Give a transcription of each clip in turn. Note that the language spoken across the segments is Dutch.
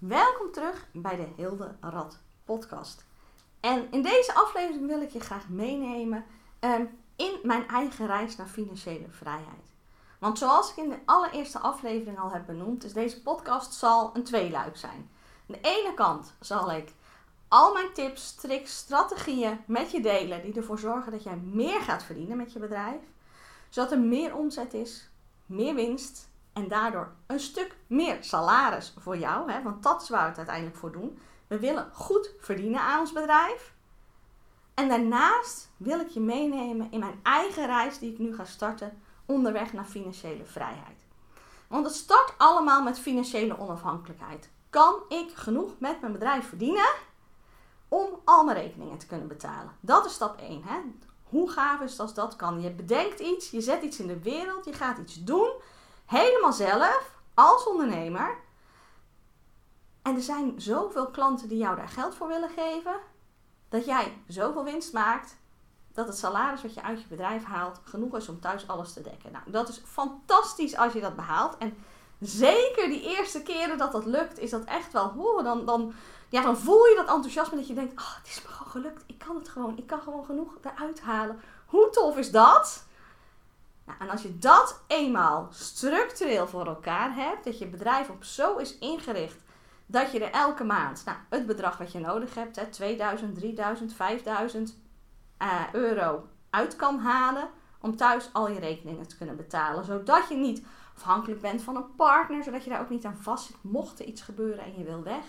Welkom terug bij de Hilde Rad podcast. En in deze aflevering wil ik je graag meenemen ehm, in mijn eigen reis naar financiële vrijheid. Want zoals ik in de allereerste aflevering al heb benoemd, is deze podcast zal een tweeluik zijn. Aan de ene kant zal ik al mijn tips, tricks, strategieën met je delen die ervoor zorgen dat jij meer gaat verdienen met je bedrijf. Zodat er meer omzet is, meer winst en daardoor een stuk meer salaris voor jou. Hè? Want dat is waar we het uiteindelijk voor doen. We willen goed verdienen aan ons bedrijf. En daarnaast wil ik je meenemen in mijn eigen reis die ik nu ga starten onderweg naar financiële vrijheid. Want het start allemaal met financiële onafhankelijkheid. Kan ik genoeg met mijn bedrijf verdienen om al mijn rekeningen te kunnen betalen? Dat is stap 1. Hè? Hoe gaaf is het als dat kan? Je bedenkt iets, je zet iets in de wereld, je gaat iets doen helemaal zelf als ondernemer. En er zijn zoveel klanten die jou daar geld voor willen geven, dat jij zoveel winst maakt, dat het salaris wat je uit je bedrijf haalt genoeg is om thuis alles te dekken. Nou, dat is fantastisch als je dat behaalt. En zeker die eerste keren dat dat lukt, is dat echt wel, oh, dan, dan, ja, dan voel je dat enthousiasme dat je denkt, oh, het is me gewoon gelukt, ik kan het gewoon, ik kan gewoon genoeg eruit halen. Hoe tof is dat? Nou, en als je dat eenmaal structureel voor elkaar hebt, dat je bedrijf op zo is ingericht dat je er elke maand nou, het bedrag wat je nodig hebt, hè, 2000, 3000, 5000 uh, euro uit kan halen om thuis al je rekeningen te kunnen betalen. Zodat je niet afhankelijk bent van een partner, zodat je daar ook niet aan vast zit mocht er iets gebeuren en je wil weg.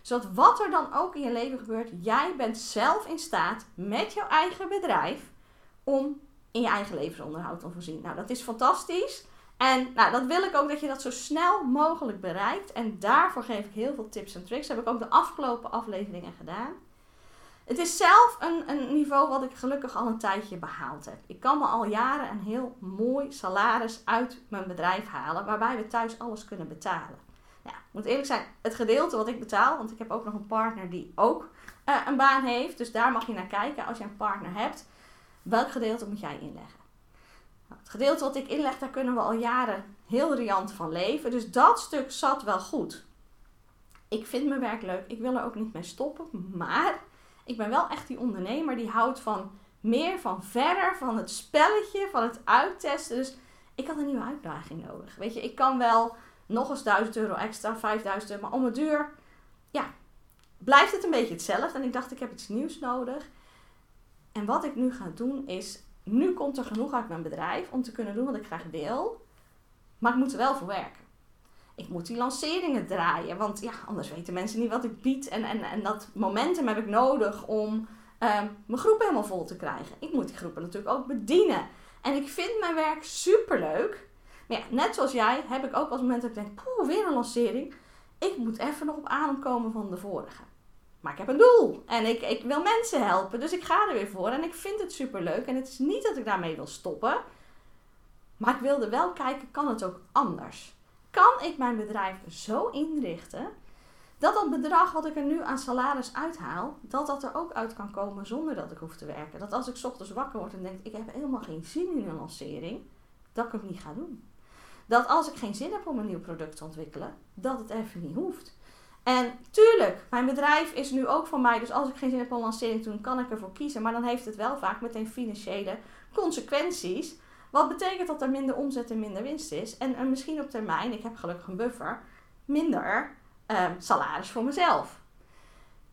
Zodat wat er dan ook in je leven gebeurt, jij bent zelf in staat met jouw eigen bedrijf om in je eigen levensonderhoud te voorzien. Nou, dat is fantastisch. En nou, dat wil ik ook dat je dat zo snel mogelijk bereikt. En daarvoor geef ik heel veel tips en tricks. Heb ik ook de afgelopen afleveringen gedaan. Het is zelf een, een niveau wat ik gelukkig al een tijdje behaald heb. Ik kan me al jaren een heel mooi salaris uit mijn bedrijf halen, waarbij we thuis alles kunnen betalen. Ja, ik moet eerlijk zijn, het gedeelte wat ik betaal, want ik heb ook nog een partner die ook uh, een baan heeft. Dus daar mag je naar kijken als je een partner hebt. Welk gedeelte moet jij inleggen? Nou, het gedeelte wat ik inleg, daar kunnen we al jaren heel riant van leven. Dus dat stuk zat wel goed. Ik vind mijn werk leuk. Ik wil er ook niet mee stoppen. Maar ik ben wel echt die ondernemer die houdt van meer, van verder, van het spelletje, van het uittesten. Dus ik had een nieuwe uitdaging nodig. Weet je, ik kan wel nog eens 1000 euro extra, 5000 euro. Maar om het duur, ja, blijft het een beetje hetzelfde. En ik dacht, ik heb iets nieuws nodig. En wat ik nu ga doen is, nu komt er genoeg uit mijn bedrijf om te kunnen doen wat ik graag wil. Maar ik moet er wel voor werken. Ik moet die lanceringen draaien, want ja, anders weten mensen niet wat ik bied. En, en, en dat momentum heb ik nodig om ehm, mijn groep helemaal vol te krijgen. Ik moet die groepen natuurlijk ook bedienen. En ik vind mijn werk super leuk. Maar ja, net zoals jij heb ik ook als moment dat ik denk, poeh, weer een lancering. Ik moet even nog op adem komen van de vorige. Maar ik heb een doel en ik, ik wil mensen helpen. Dus ik ga er weer voor en ik vind het super leuk. En het is niet dat ik daarmee wil stoppen. Maar ik wilde wel kijken, kan het ook anders? Kan ik mijn bedrijf zo inrichten dat dat bedrag wat ik er nu aan salaris uithaal, dat dat er ook uit kan komen zonder dat ik hoef te werken? Dat als ik ochtends wakker word en denk, ik heb helemaal geen zin in een lancering, dat ik het niet ga doen. Dat als ik geen zin heb om een nieuw product te ontwikkelen, dat het even niet hoeft. En tuurlijk, mijn bedrijf is nu ook van mij. Dus als ik geen zin heb om lancering te doen, kan ik ervoor kiezen. Maar dan heeft het wel vaak meteen financiële consequenties. Wat betekent dat er minder omzet en minder winst is. En, en misschien op termijn, ik heb gelukkig een buffer, minder ehm, salaris voor mezelf.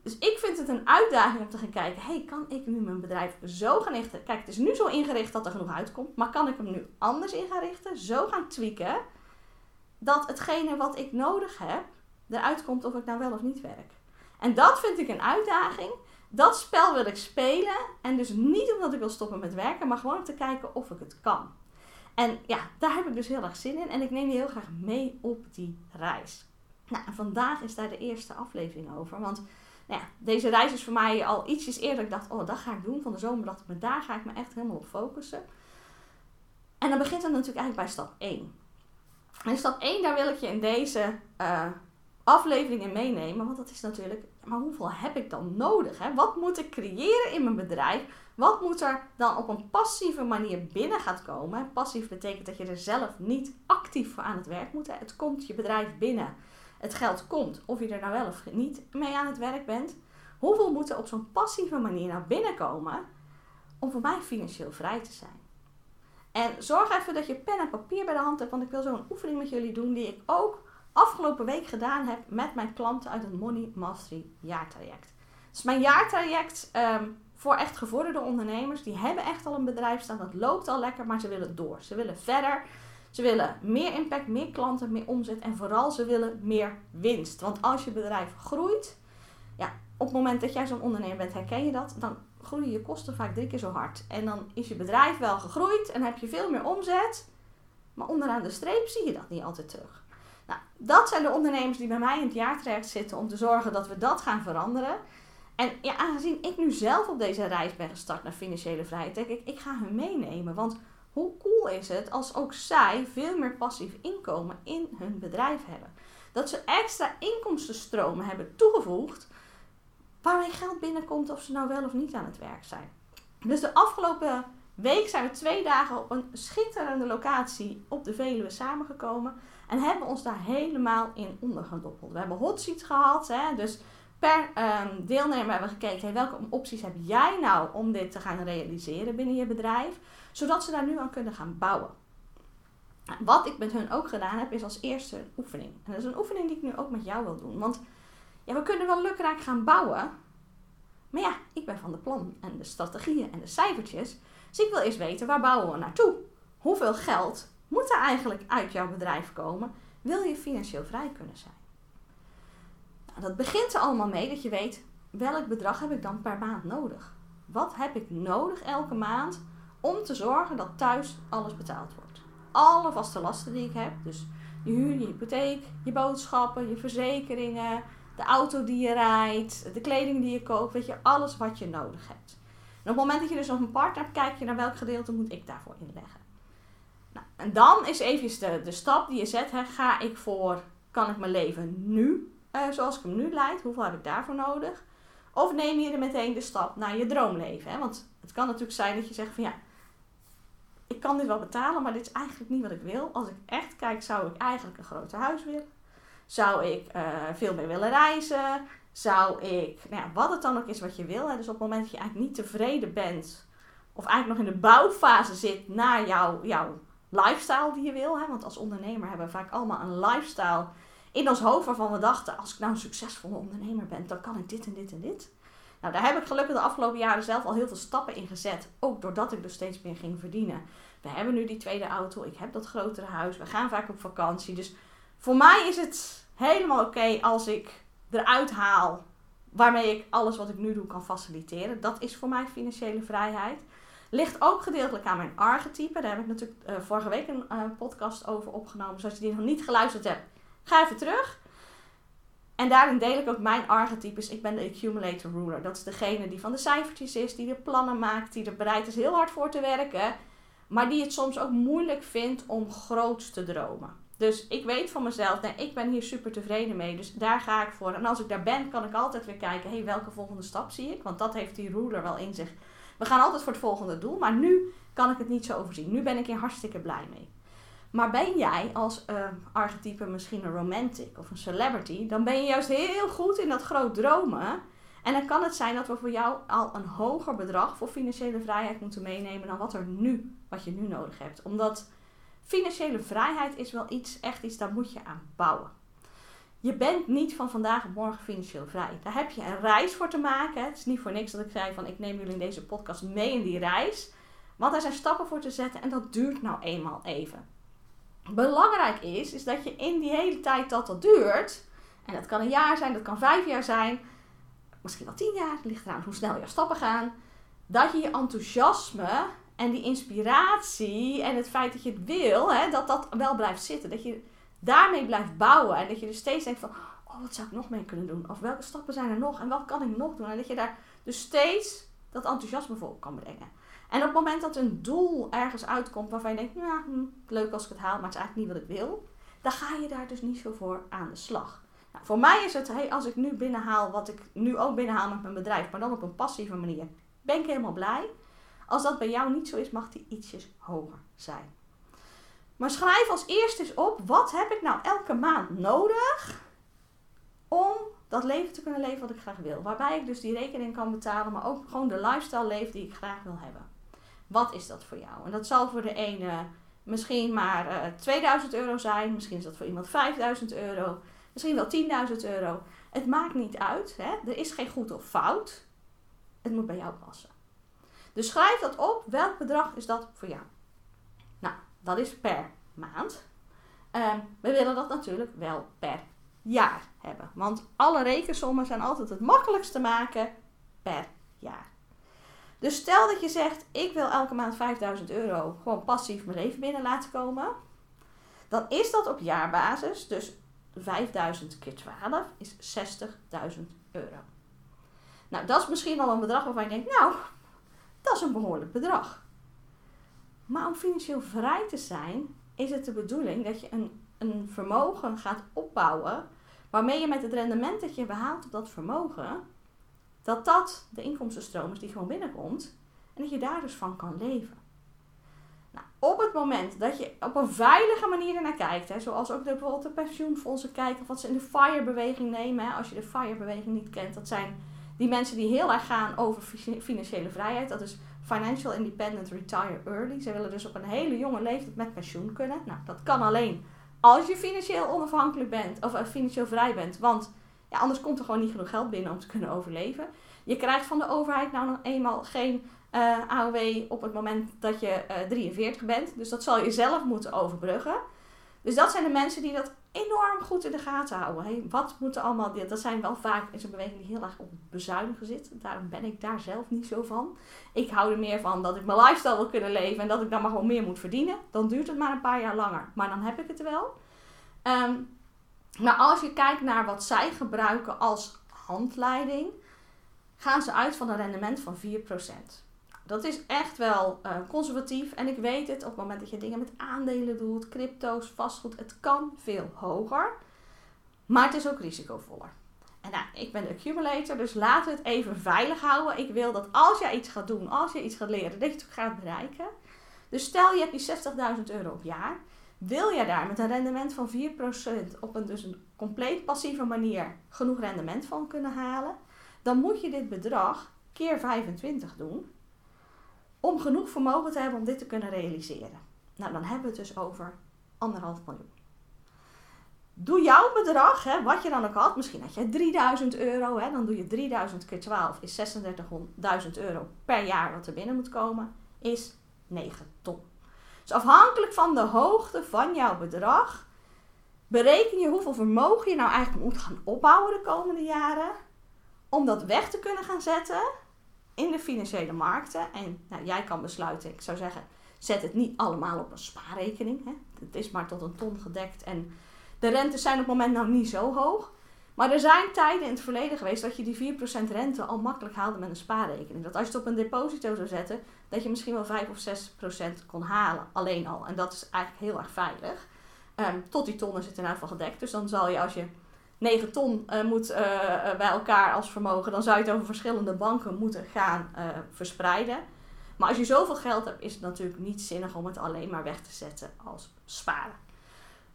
Dus ik vind het een uitdaging om te gaan kijken: hey, kan ik nu mijn bedrijf zo gaan richten? Kijk, het is nu zo ingericht dat er genoeg uitkomt, maar kan ik hem nu anders in gaan richten? Zo gaan tweaken dat hetgene wat ik nodig heb, eruit komt of ik nou wel of niet werk. En dat vind ik een uitdaging. Dat spel wil ik spelen. En dus niet omdat ik wil stoppen met werken, maar gewoon om te kijken of ik het kan. En ja, daar heb ik dus heel erg zin in. En ik neem je heel graag mee op die reis. Nou, vandaag is daar de eerste aflevering over. Want nou ja, deze reis is voor mij al ietsjes eerder. Ik dacht, oh, dat ga ik doen. Van de zomer dacht ik, maar daar ga ik me echt helemaal op focussen. En dan begint het natuurlijk eigenlijk bij stap 1. En stap 1, daar wil ik je in deze uh, afleveringen meenemen. Want dat is natuurlijk, maar hoeveel heb ik dan nodig? Hè? Wat moet ik creëren in mijn bedrijf? Wat moet er dan op een passieve manier binnen gaat komen? Passief betekent dat je er zelf niet actief voor aan het werk moet. Hè? Het komt je bedrijf binnen. het geld komt, of je er nou wel of niet mee aan het werk bent. Hoeveel moet er op zo'n passieve manier naar binnenkomen om voor mij financieel vrij te zijn? En zorg even dat je pen en papier bij de hand hebt, want ik wil zo'n oefening met jullie doen die ik ook afgelopen week gedaan heb met mijn klanten uit het Money Mastery jaartraject. Dus mijn jaartraject ehm, voor echt gevorderde ondernemers, die hebben echt al een bedrijf staan, dat loopt al lekker, maar ze willen door. Ze willen verder. Ze willen meer impact, meer klanten, meer omzet en vooral ze willen meer winst. Want als je bedrijf groeit, ja, op het moment dat jij zo'n ondernemer bent, herken je dat, dan groeien je kosten vaak drie keer zo hard. En dan is je bedrijf wel gegroeid en heb je veel meer omzet, maar onderaan de streep zie je dat niet altijd terug. Nou, dat zijn de ondernemers die bij mij in het jaartraject zitten om te zorgen dat we dat gaan veranderen. En ja, aangezien ik nu zelf op deze reis ben gestart naar financiële vrijheid, denk ik, ik ga hun meenemen. Want hoe cool is het als ook zij veel meer passief inkomen in hun bedrijf hebben? Dat ze extra inkomstenstromen hebben toegevoegd waarmee geld binnenkomt of ze nou wel of niet aan het werk zijn. Dus de afgelopen week zijn we twee dagen op een schitterende locatie op de Veluwe samengekomen. En hebben ons daar helemaal in ondergedoppeld. We hebben hot seats gehad. Hè, dus per um, deelnemer hebben we gekeken, hey, welke opties heb jij nou om dit te gaan realiseren binnen je bedrijf, zodat ze daar nu aan kunnen gaan bouwen. Wat ik met hun ook gedaan heb, is als eerste een oefening. En dat is een oefening die ik nu ook met jou wil doen. Want ja, we kunnen wel lukraak gaan bouwen, maar ja, ik ben van de plan en de strategieën en de cijfertjes. Dus ik wil eerst weten, waar bouwen we naartoe? Hoeveel geld moet er eigenlijk uit jouw bedrijf komen? Wil je financieel vrij kunnen zijn? Nou, dat begint er allemaal mee dat je weet welk bedrag heb ik dan per maand nodig. Wat heb ik nodig elke maand om te zorgen dat thuis alles betaald wordt? Alle vaste lasten die ik heb, dus je huur, je hypotheek, je boodschappen, je verzekeringen, de auto die je rijdt, de kleding die je koopt, weet je, alles wat je nodig hebt. En op het moment dat je dus nog een partner hebt, kijk je naar welk gedeelte moet ik daarvoor inleggen. Nou, en dan is even de, de stap die je zet, hè, ga ik voor, kan ik mijn leven nu uh, zoals ik hem nu leid, hoeveel heb ik daarvoor nodig? Of neem je er meteen de stap naar je droomleven? Hè? Want het kan natuurlijk zijn dat je zegt van ja, ik kan dit wel betalen, maar dit is eigenlijk niet wat ik wil. Als ik echt kijk, zou ik eigenlijk een groter huis willen. Zou ik uh, veel meer willen reizen? Zou ik, nou ja, wat het dan ook is wat je wil. Hè? Dus op het moment dat je eigenlijk niet tevreden bent, of eigenlijk nog in de bouwfase zit naar jouw, jouw lifestyle die je wil. Hè? Want als ondernemer hebben we vaak allemaal een lifestyle in ons hoofd waarvan we dachten, als ik nou een succesvolle ondernemer ben, dan kan ik dit en dit en dit. Nou, daar heb ik gelukkig de afgelopen jaren zelf al heel veel stappen in gezet. Ook doordat ik dus steeds meer ging verdienen. We hebben nu die tweede auto, ik heb dat grotere huis, we gaan vaak op vakantie. Dus voor mij is het helemaal oké als ik eruit haal waarmee ik alles wat ik nu doe kan faciliteren. Dat is voor mij financiële vrijheid. Ligt ook gedeeltelijk aan mijn archetype. Daar heb ik natuurlijk uh, vorige week een uh, podcast over opgenomen. Dus als je die nog niet geluisterd hebt, Ga even terug. En daarin deel ik ook mijn archetypes. Ik ben de accumulator ruler. Dat is degene die van de cijfertjes is, die de plannen maakt, die er bereid is heel hard voor te werken. Maar die het soms ook moeilijk vindt om groots te dromen. Dus ik weet van mezelf, nee, ik ben hier super tevreden mee. Dus daar ga ik voor. En als ik daar ben, kan ik altijd weer kijken, hé, welke volgende stap zie ik? Want dat heeft die ruler wel in zich. We gaan altijd voor het volgende doel, maar nu kan ik het niet zo overzien. Nu ben ik hier hartstikke blij mee. Maar ben jij als uh, archetype misschien een romantic of een celebrity, dan ben je juist heel goed in dat groot dromen. En dan kan het zijn dat we voor jou al een hoger bedrag voor financiële vrijheid moeten meenemen dan wat er nu, wat je nu nodig hebt. Omdat financiële vrijheid is wel iets, echt iets, daar moet je aan bouwen. Je bent niet van vandaag op morgen financieel vrij. Daar heb je een reis voor te maken. Het is niet voor niks dat ik zei van ik neem jullie in deze podcast mee in die reis. Want daar zijn stappen voor te zetten en dat duurt nou eenmaal even belangrijk is, is dat je in die hele tijd dat dat duurt, en dat kan een jaar zijn, dat kan vijf jaar zijn, misschien wel tien jaar, het ligt eraan hoe snel je stappen gaan, dat je je enthousiasme en die inspiratie en het feit dat je het wil, hè, dat dat wel blijft zitten. Dat je daarmee blijft bouwen en dat je dus steeds denkt van, oh wat zou ik nog mee kunnen doen? Of welke stappen zijn er nog en wat kan ik nog doen? En dat je daar dus steeds dat enthousiasme voor kan brengen. En op het moment dat een doel ergens uitkomt waarvan je denkt, hm, leuk als ik het haal, maar het is eigenlijk niet wat ik wil, dan ga je daar dus niet zo voor aan de slag. Nou, voor mij is het, hey, als ik nu binnenhaal wat ik nu ook binnenhaal met mijn bedrijf, maar dan op een passieve manier, ben ik helemaal blij. Als dat bij jou niet zo is, mag die ietsjes hoger zijn. Maar schrijf als eerste eens op, wat heb ik nou elke maand nodig dat leven te kunnen leven wat ik graag wil. Waarbij ik dus die rekening kan betalen, maar ook gewoon de lifestyle leef die ik graag wil hebben. Wat is dat voor jou? En dat zal voor de ene misschien maar uh, eh, 2000 euro zijn. Misschien is dat voor iemand 5000 euro. Misschien wel 10.000 euro. Het maakt niet uit. Hè? Er is geen goed of fout. Het moet bij jou passen. Dus schrijf dat op. Welk bedrag is dat voor jou? Dat is per maand. Um, we willen dat natuurlijk wel per jaar hebben. Want alle rekensommen zijn altijd het makkelijkst te maken per jaar. Dus stel dat je zegt, ik wil elke maand 5000 euro gewoon passief mijn leven binnen laten komen. Dan is dat op jaarbasis, dus 5000 keer 12 is 60.000 euro. Nou, dat is misschien al een bedrag waarvan je denkt, nou, dat is een behoorlijk bedrag. Maar om financieel vrij te zijn, is het de bedoeling dat je een, een vermogen gaat opbouwen, waarmee je met het rendement dat je behaalt op dat vermogen, dat dat de inkomstenstroom is die gewoon binnenkomt en dat je daar dus van kan leven. Nou, op het moment dat je op een veilige manier ernaar kijkt, hè, zoals ook de, bijvoorbeeld de pensioenfondsen kijken of wat ze in de FIRE-beweging nemen. Hè, als je de FIRE-beweging niet kent, dat zijn die mensen die heel erg gaan over financiële vrijheid. Dat is Financial Independent Retire Early. Ze willen dus op een hele jonge leeftijd met pensioen kunnen. Nou, dat kan alleen als je financieel onafhankelijk bent of uh, financieel vrij bent. Want ja, anders komt er gewoon niet genoeg geld binnen om te kunnen overleven. Je krijgt van de overheid nou nog eenmaal geen eh, AOW op het moment dat je uh, eh, 43 bent. Dus dat zal je zelf moeten overbruggen. Dus dat zijn de mensen die dat enorm goed in de gaten houden. Hey, wat moeten allemaal, dat zijn wel vaak in zo'n beweging die heel erg op bezuinigen zit. Daarom ben ik daar zelf niet zo van. Ik hou er meer van dat ik mijn lifestyle wil kunnen leven en dat ik dan maar gewoon meer moet verdienen. Dan duurt het maar een paar jaar langer, maar dan heb ik het wel. Um, maar als je kijkt naar wat zij gebruiken als handleiding, gaan ze uit van een rendement van 4%. Dat is echt wel uh, conservatief. En ik weet het, op het moment dat je dingen met aandelen doet, crypto's, vastgoed, het kan veel hoger. Maar het is ook risicovoller. En nou, ik ben de accumulator, dus laten we het even veilig houden. Ik wil dat als jij iets gaat doen, als je iets gaat leren, dat je het gaat bereiken. Dus stel je hebt die 60.000 euro op jaar. Wil jij daar met een rendement van 4% op een, dus een compleet passieve manier genoeg rendement van kunnen halen? Dan moet je dit bedrag keer 25 doen om genoeg vermogen te hebben om dit te kunnen realiseren. Nou, dan hebben we het dus over anderhalf miljoen. Doe jouw bedrag, hè, wat je dan ook had, misschien had je 3000 euro, hè, dan doe je 3000 keer 12 is 36.000 euro per jaar wat er binnen moet komen, is 9 ton. Dus afhankelijk van de hoogte van jouw bedrag, bereken je hoeveel vermogen je nou eigenlijk moet gaan opbouwen de komende jaren, om dat weg te kunnen gaan zetten in de financiële markten. En nou, jij kan besluiten, ik zou zeggen, zet het niet allemaal op een spaarrekening. Hè. Het is maar tot een ton gedekt en de rentes zijn op het moment nou niet zo hoog. Maar er zijn tijden in het verleden geweest dat je die 4% rente al makkelijk haalde met een spaarrekening. Dat als je het op een deposito zou zetten, dat je misschien wel 5 of 6% kon halen. Alleen al. En dat is eigenlijk heel erg veilig. Ehm, tot die tonnen zitten in ieder geval gedekt. Dus dan zal je als je 9 ton uh, moet uh, bij elkaar als vermogen, dan zou je het over verschillende banken moeten gaan verspreiden. Maar als je zoveel geld hebt, is het natuurlijk niet zinnig om het alleen maar weg te zetten als sparen.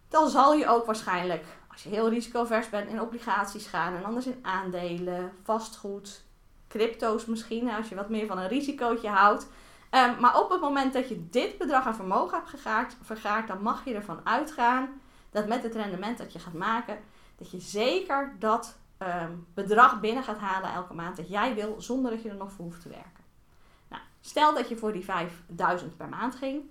Dan zal je ook waarschijnlijk, als je heel risicovers bent, in obligaties gaan en anders in aandelen, vastgoed, crypto's misschien, als je wat meer van een risicootje houdt. Um, maar op het moment dat je dit bedrag aan vermogen hebt vergaard, dan mag je ervan uitgaan dat met het rendement dat je gaat maken, dat je zeker dat um, bedrag binnen gaat halen elke maand dat jij wil, zonder dat je er nog voor hoeft te werken. Nou, stel dat je voor die 5000 per maand ging,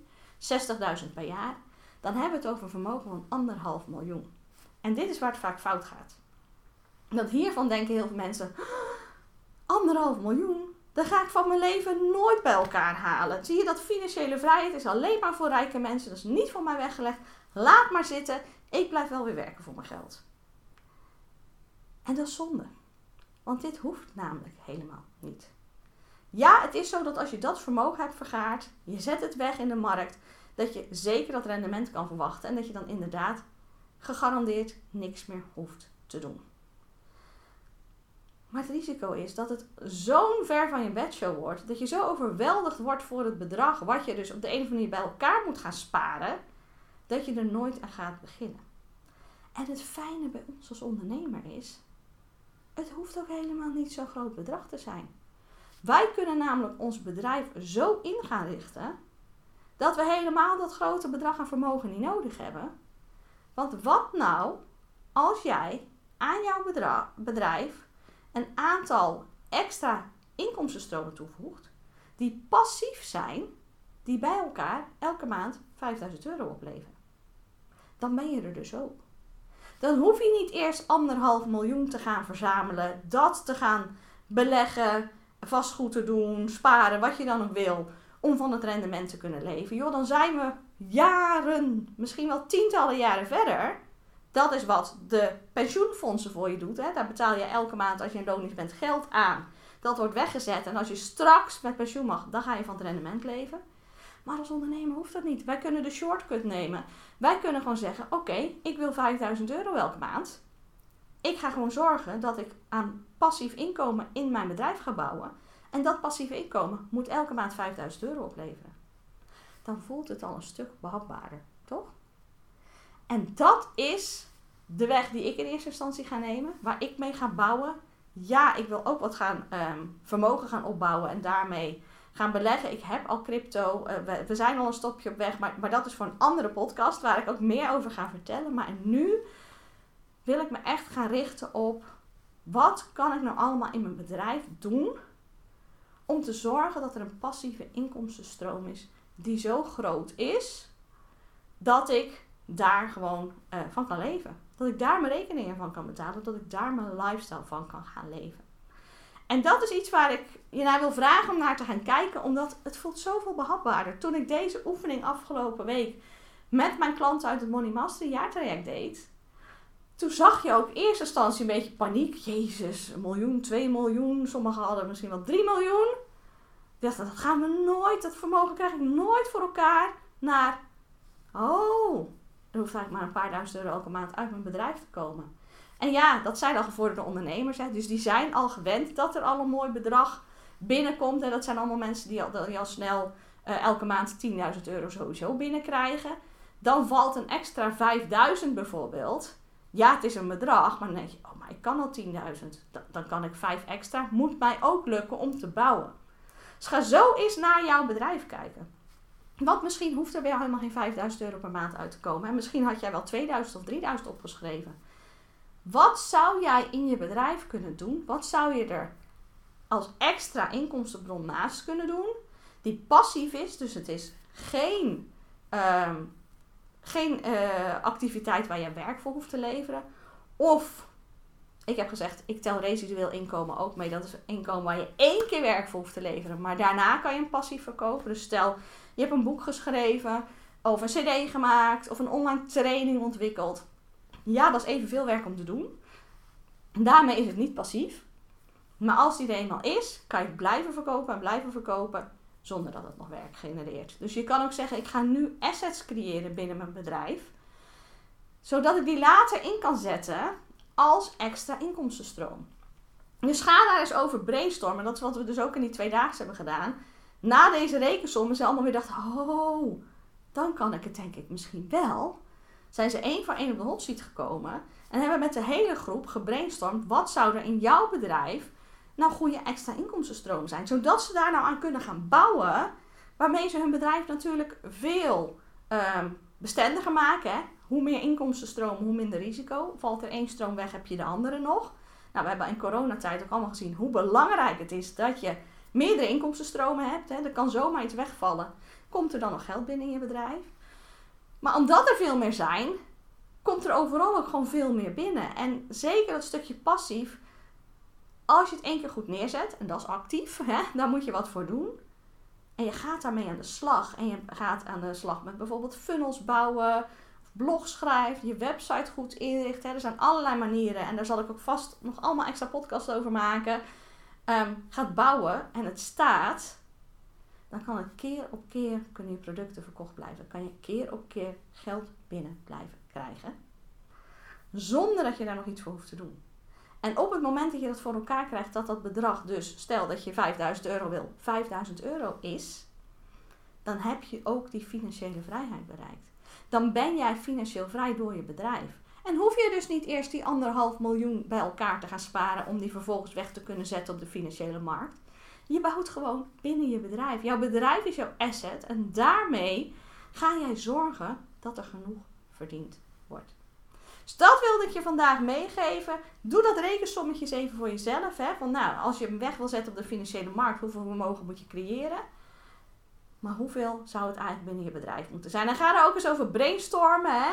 60.000 per jaar, dan hebben we het over een vermogen van anderhalf miljoen. En dit is waar het vaak fout gaat. Dat hiervan denken heel veel mensen, anderhalf miljoen, dan ga ik van mijn leven nooit bij elkaar halen. Zie je dat financiële vrijheid is alleen maar voor rijke mensen, dat is niet voor mij weggelegd. Laat maar zitten, ik blijf wel weer werken voor mijn geld. En dat is zonde. Want dit hoeft namelijk helemaal niet. Ja, het is zo dat als je dat vermogen hebt vergaard, je zet het weg in de markt, dat je zeker dat rendement kan verwachten en dat je dan inderdaad gegarandeerd niks meer hoeft te doen. Maar het risico is dat het zo'n ver van je bedshow wordt, dat je zo overweldigd wordt voor het bedrag wat je dus op de een of andere manier bij elkaar moet gaan sparen, dat je er nooit aan gaat beginnen. En het fijne bij ons als ondernemer is Het hoeft ook helemaal niet zo'n groot bedrag te zijn. Wij kunnen namelijk ons bedrijf zo in gaan richten dat we helemaal dat grote bedrag aan vermogen niet nodig hebben. Want wat nou als jij aan jouw bedrijf een aantal extra inkomstenstromen toevoegt die passief zijn, die bij elkaar elke maand 5000 euro opleveren? Dan ben je er dus ook. Dan hoef je niet eerst anderhalf miljoen te gaan verzamelen, dat te gaan beleggen, vastgoed te doen, sparen, wat je dan ook wil, om van het rendement te kunnen leven. Joh, dan zijn we jaren, misschien wel tientallen jaren verder. Dat is wat de pensioenfondsen voor je doet. Daar betaal je elke maand als je in loondienst bent geld aan. Dat wordt weggezet. En als je straks met pensioen mag, dan ga je van het rendement leven. Maar als ondernemer hoeft dat niet. Wij kunnen de shortcut nemen. Wij kunnen gewoon zeggen: Oké, ik wil 5000 euro elke maand. Ik ga gewoon zorgen dat ik aan passief inkomen in mijn bedrijf ga bouwen. En dat passieve inkomen moet elke maand 5000 euro opleveren. Dan voelt het al een stuk behapbaarder, toch? En dat is de weg die ik in eerste instantie ga nemen, waar ik mee ga bouwen. Ja, ik wil ook wat gaan ehm, vermogen gaan opbouwen en daarmee gaan beleggen. Ik heb al crypto, uh, we, zijn al een stopje op weg, maar, maar dat is voor een andere podcast waar ik ook meer over ga vertellen. Maar nu wil ik me echt gaan richten op wat kan ik nou allemaal in mijn bedrijf doen om te zorgen dat er een passieve inkomstenstroom is die zo groot is dat ik daar gewoon uh, van kan leven. Dat ik daar mijn rekeningen van kan betalen, dat ik daar mijn lifestyle van kan gaan leven. En dat is iets waar ik je naar wil vragen om naar te gaan kijken, omdat het voelt zoveel behapbaarder. Toen ik deze oefening afgelopen week met mijn klanten uit het Money Master jaartraject deed, toen zag je ook in eerste instantie een beetje paniek. Jezus, een miljoen, twee miljoen. Sommigen hadden misschien wel drie miljoen. Ik dacht, dat gaan we nooit, dat vermogen krijg ik nooit voor elkaar. Naar, oh, er hoeft eigenlijk maar een paar duizend euro elke maand uit mijn bedrijf te komen. En ja, dat zijn al gevorderde ondernemers. Hè, dus die zijn al gewend dat er al een mooi bedrag binnenkomt. En dat zijn allemaal mensen die al, al snel uh, elke maand 10.000 euro sowieso binnenkrijgen. Dan valt een extra 5.000 bijvoorbeeld ja, het is een bedrag, maar dan denk je, oh, maar ik kan al 10.000. Dan, kan ik 5 extra. Moet mij ook lukken om te bouwen. Dus ga zo eens naar jouw bedrijf kijken. Want misschien hoeft er weer helemaal geen 5000 euro per maand uit te komen. En misschien had jij wel 2000 of 3000 opgeschreven. Wat zou jij in je bedrijf kunnen doen? Wat zou je er als extra inkomstenbron naast kunnen doen? Die passief is, dus het is geen um, geen uh, activiteit waar je werk voor hoeft te leveren. Of, ik heb gezegd, ik tel residueel inkomen ook mee. Dat is inkomen waar je één keer werk voor hoeft te leveren. Maar daarna kan je een passief verkopen. Dus stel, je hebt een boek geschreven, of een cd gemaakt, of een online training ontwikkeld. Ja, dat is evenveel werk om te doen. Daarmee is het niet passief. Maar als die er eenmaal is, kan je het blijven verkopen en blijven verkopen zonder dat het nog werk genereert. Dus je kan ook zeggen, ik ga nu assets creëren binnen mijn bedrijf, zodat ik die later in kan zetten als extra inkomstenstroom. Dus ga daar eens over brainstormen. Dat is wat we dus ook in die twee dagen hebben gedaan. Na deze rekensommen ze allemaal weer dachten, oh, dan kan ik het denk ik misschien wel. Zijn ze één voor één op de hot seat gekomen en hebben met de hele groep gebrainstormd. Wat zou er in jouw bedrijf nou goede extra inkomstenstroom zijn. Zodat ze daar nou aan kunnen gaan bouwen. Waarmee ze hun bedrijf natuurlijk veel um, bestendiger maken. Hè? Hoe meer inkomstenstroom, hoe minder risico. Valt er één stroom weg, heb je de andere nog. Nou, we hebben in coronatijd ook allemaal gezien hoe belangrijk het is dat je meerdere inkomstenstromen hebt. Hè? Er kan zomaar iets wegvallen. Komt er dan nog geld binnen in je bedrijf? Maar omdat er veel meer zijn, komt er overal ook gewoon veel meer binnen. En zeker dat stukje passief als je het één keer goed neerzet, en dat is actief, hè, daar moet je wat voor doen. En je gaat daarmee aan de slag. En je gaat aan de slag met bijvoorbeeld funnels bouwen, blog schrijven, je website goed inrichten. Er zijn allerlei manieren. En daar zal ik ook vast nog allemaal extra podcasts over maken. Um, gaat bouwen en het staat. Dan kan het keer op keer kunnen je producten verkocht blijven. kan je keer op keer geld binnen blijven krijgen. Zonder dat je daar nog iets voor hoeft te doen. En op het moment dat je dat voor elkaar krijgt, dat dat bedrag dus, stel dat je 5000 euro wil, 5000 euro is, dan heb je ook die financiële vrijheid bereikt. Dan ben jij financieel vrij door je bedrijf. En hoef je dus niet eerst die anderhalf miljoen bij elkaar te gaan sparen om die vervolgens weg te kunnen zetten op de financiële markt. Je bouwt gewoon binnen je bedrijf. Jouw bedrijf is jouw asset en daarmee ga jij zorgen dat er genoeg verdiend wordt. Dus dat wilde ik je vandaag meegeven. Doe dat rekensommetjes even voor jezelf. Hè? Van nou, als je hem weg wil zetten op de financiële markt, hoeveel vermogen moet je creëren? Maar hoeveel zou het eigenlijk binnen je bedrijf moeten zijn? En ga er ook eens over brainstormen. Hè?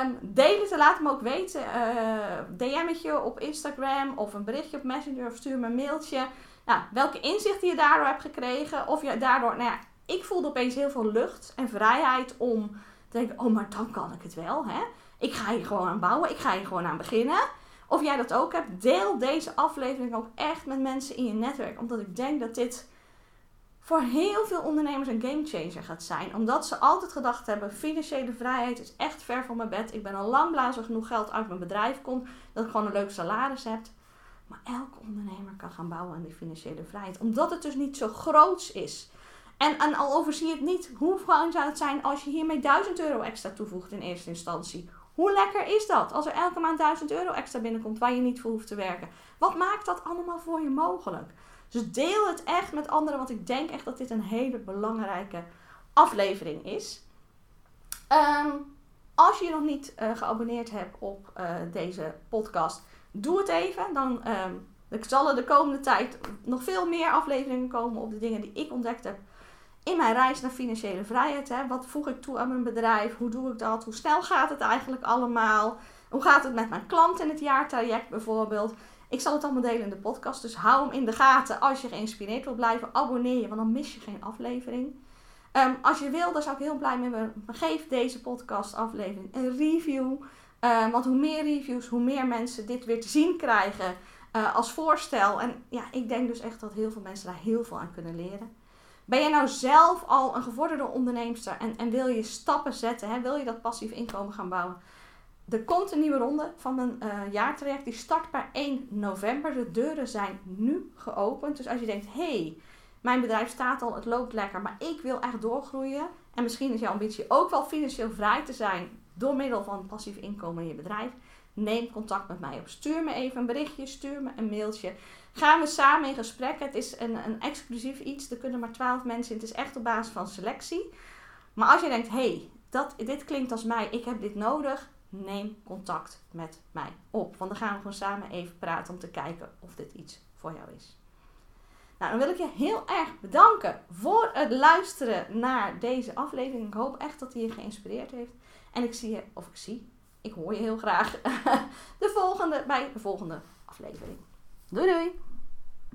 Um, deel het en laat me ook weten. Uh, eh, DM'tje op Instagram of een berichtje op Messenger of stuur me een mailtje. Nou, welke inzichten je daardoor hebt gekregen. Of je daardoor, nou ja, ik voelde opeens heel veel lucht en vrijheid om te denken, oh maar dan kan ik het wel. Hè? Ik ga hier gewoon aan bouwen, ik ga hier gewoon aan beginnen. Of jij dat ook hebt, deel deze aflevering ook echt met mensen in je netwerk. Omdat ik denk dat dit voor heel veel ondernemers een gamechanger gaat zijn. Omdat ze altijd gedacht hebben: financiële vrijheid is echt ver van mijn bed. Ik ben al lang blij genoeg geld uit mijn bedrijf komt. Dat ik gewoon een leuk salaris heb. Maar elke ondernemer kan gaan bouwen aan die financiële vrijheid. Omdat het dus niet zo groots is. En, en al overzie het niet, hoe fijn zou het zijn als je hiermee 1000 euro extra toevoegt in eerste instantie? Hoe lekker is dat als er elke maand 1000 euro extra binnenkomt waar je niet voor hoeft te werken? Wat maakt dat allemaal voor je mogelijk? Dus deel het echt met anderen, want ik denk echt dat dit een hele belangrijke aflevering is. Ehm, als je je nog niet uh, geabonneerd hebt op uh, deze podcast, doe het even. Dan um, zal er de komende tijd nog veel meer afleveringen komen op de dingen die ik ontdekt heb in mijn reis naar financiële vrijheid. Hè, wat voeg ik toe aan mijn bedrijf? Hoe doe ik dat? Hoe snel gaat het eigenlijk allemaal? Hoe gaat het met mijn klant in het jaartraject bijvoorbeeld? Ik zal het allemaal delen in de podcast. Dus hou hem in de gaten als je geïnspireerd wilt blijven. Abonneer je, want dan mis je geen aflevering. Um, als je wil, dan zou ik heel blij mee zijn. Geef deze podcast aflevering een review. Um, want hoe meer reviews, hoe meer mensen dit weer te zien krijgen uh, als voorstel. En ja, ik denk dus echt dat heel veel mensen daar heel veel aan kunnen leren. Ben je nou zelf al een gevorderde onderneemster en, en wil je stappen zetten? Hè? Wil je dat passief inkomen gaan bouwen? Er komt een nieuwe ronde van een uh, jaartraject. Die start per 1 november. De deuren zijn nu geopend. Dus als je denkt, hey, mijn bedrijf staat al, het loopt lekker, maar ik wil echt doorgroeien. En misschien is jouw ambitie ook wel financieel vrij te zijn door middel van passief inkomen in je bedrijf. Neem contact met mij op. Stuur me even een berichtje, stuur me een mailtje. Gaan we samen in gesprek. Het is een, een exclusief iets. Er kunnen maar 12 mensen in. Het is echt op basis van selectie. Maar als je denkt, hé, hey, dit klinkt als mij, ik heb dit nodig neem contact met mij op. Want dan gaan we gewoon samen even praten om te kijken of dit iets voor jou is. Nou, dan wil ik je heel erg bedanken voor het luisteren naar deze aflevering. Ik hoop echt dat hij je geïnspireerd heeft. En ik zie je, of ik zie, ik hoor je heel graag de volgende, bij de volgende aflevering. Doei doei!